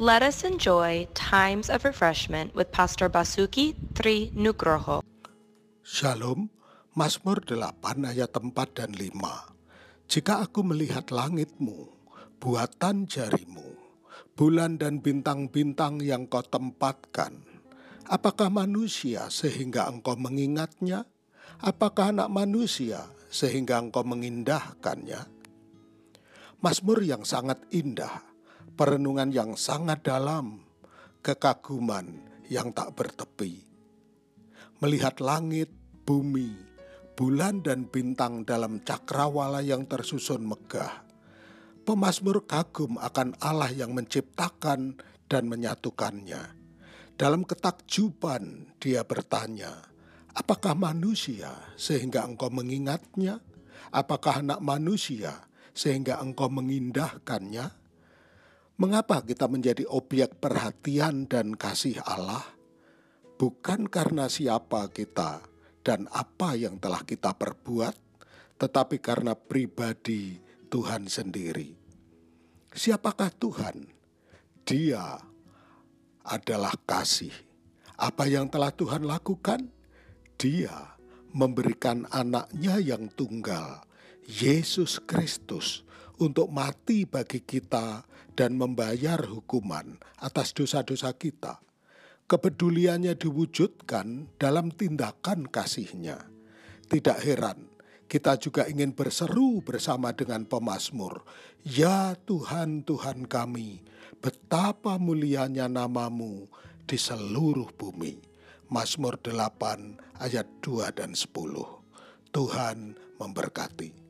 Let us enjoy times of refreshment with Pastor Basuki Tri Nugroho. Shalom, Mazmur 8 ayat 4 dan 5. Jika aku melihat langitmu, buatan jarimu, bulan dan bintang-bintang yang kau tempatkan, apakah manusia sehingga engkau mengingatnya? Apakah anak manusia sehingga engkau mengindahkannya? Mazmur yang sangat indah, perenungan yang sangat dalam, kekaguman yang tak bertepi. Melihat langit, bumi, bulan dan bintang dalam cakrawala yang tersusun megah. Pemazmur kagum akan Allah yang menciptakan dan menyatukannya. Dalam ketakjuban dia bertanya, apakah manusia sehingga engkau mengingatnya? Apakah anak manusia sehingga engkau mengindahkannya? Mengapa kita menjadi objek perhatian dan kasih Allah? Bukan karena siapa kita dan apa yang telah kita perbuat, tetapi karena pribadi Tuhan sendiri. Siapakah Tuhan? Dia adalah kasih. Apa yang telah Tuhan lakukan? Dia memberikan anaknya yang tunggal, Yesus Kristus, untuk mati bagi kita dan membayar hukuman atas dosa-dosa kita. Kepeduliannya diwujudkan dalam tindakan kasihnya. Tidak heran, kita juga ingin berseru bersama dengan pemazmur. Ya Tuhan, Tuhan kami, betapa mulianya namamu di seluruh bumi. Mazmur 8 ayat 2 dan 10. Tuhan memberkati.